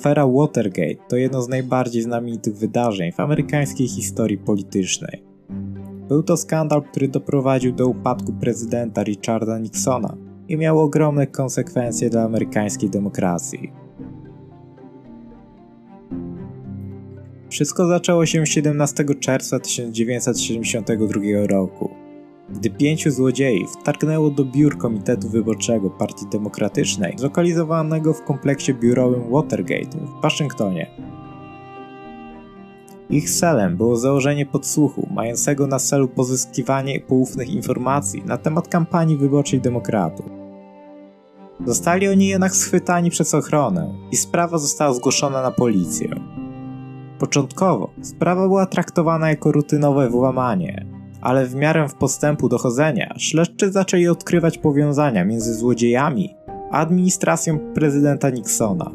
Afera Watergate to jedno z najbardziej znamienitych wydarzeń w amerykańskiej historii politycznej. Był to skandal, który doprowadził do upadku prezydenta Richarda Nixona i miał ogromne konsekwencje dla amerykańskiej demokracji. Wszystko zaczęło się 17 czerwca 1972 roku, gdy pięciu złodziei wtargnęło do biur Komitetu Wyborczego Partii Demokratycznej, zlokalizowanego w kompleksie biurowym Watergate w Waszyngtonie. Ich celem było założenie podsłuchu, mającego na celu pozyskiwanie poufnych informacji na temat kampanii wyborczej demokratów. Zostali oni jednak schwytani przez ochronę i sprawa została zgłoszona na policję. Początkowo sprawa była traktowana jako rutynowe włamanie, ale w miarę w postępu dochodzenia śledczy zaczęli odkrywać powiązania między złodziejami a administracją prezydenta Nixona.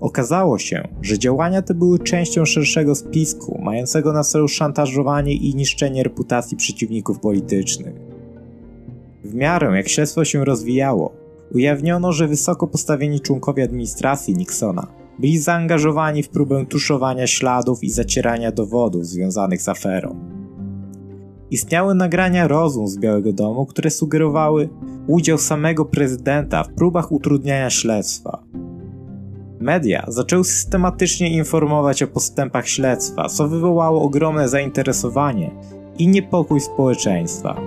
Okazało się, że działania te były częścią szerszego spisku mającego na celu szantażowanie i niszczenie reputacji przeciwników politycznych. W miarę jak śledztwo się rozwijało, ujawniono, że wysoko postawieni członkowie administracji Nixona byli zaangażowani w próbę tuszowania śladów i zacierania dowodów związanych z aferą. Istniały nagrania rozum z Białego Domu, które sugerowały udział samego prezydenta w próbach utrudniania śledztwa. Media zaczęły systematycznie informować o postępach śledztwa, co wywołało ogromne zainteresowanie i niepokój społeczeństwa.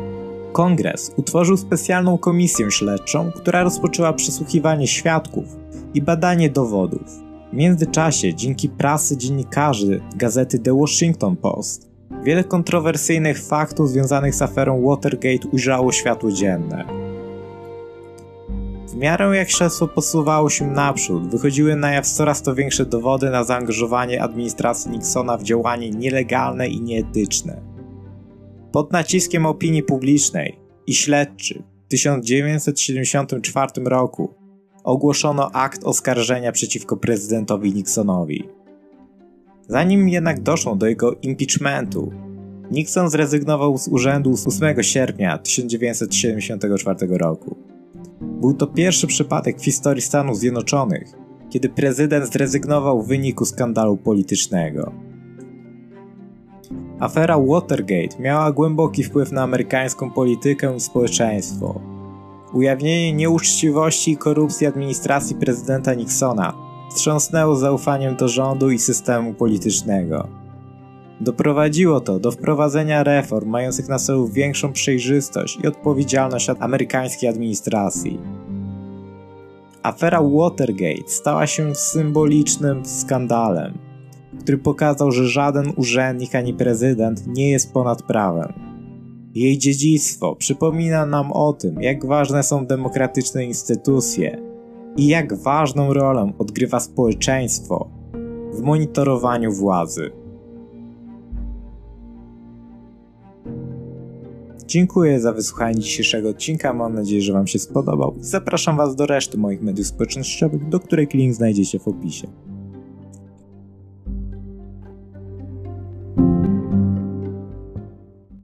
Kongres utworzył specjalną komisję śledczą, która rozpoczęła przesłuchiwanie świadków i badanie dowodów. W międzyczasie, dzięki prasy dziennikarzy gazety The Washington Post, wiele kontrowersyjnych faktów związanych z aferą Watergate ujrzało światło dzienne. W miarę jak śledztwo posuwało się naprzód, wychodziły na jaw coraz to większe dowody na zaangażowanie administracji Nixona w działanie nielegalne i nieetyczne. Pod naciskiem opinii publicznej i śledczych w 1974 roku ogłoszono akt oskarżenia przeciwko prezydentowi Nixonowi. Zanim jednak doszło do jego impeachmentu, Nixon zrezygnował z urzędu 8 sierpnia 1974 roku. Był to pierwszy przypadek w historii Stanów Zjednoczonych, kiedy prezydent zrezygnował w wyniku skandalu politycznego. Afera Watergate miała głęboki wpływ na amerykańską politykę i społeczeństwo. Ujawnienie nieuczciwości i korupcji administracji prezydenta Nixona wstrząsnęło zaufaniem do rządu i systemu politycznego. Doprowadziło to do wprowadzenia reform mających na celu większą przejrzystość i odpowiedzialność amerykańskiej administracji. Afera Watergate stała się symbolicznym skandalem, który pokazał, że żaden urzędnik ani prezydent nie jest ponad prawem. Jej dziedzictwo przypomina nam o tym, jak ważne są demokratyczne instytucje i jak ważną rolę odgrywa społeczeństwo w monitorowaniu władzy. Dziękuję za wysłuchanie dzisiejszego odcinka. Mam nadzieję, że Wam się spodobał. Zapraszam Was do reszty moich mediów społecznościowych, do których link znajdziecie w opisie.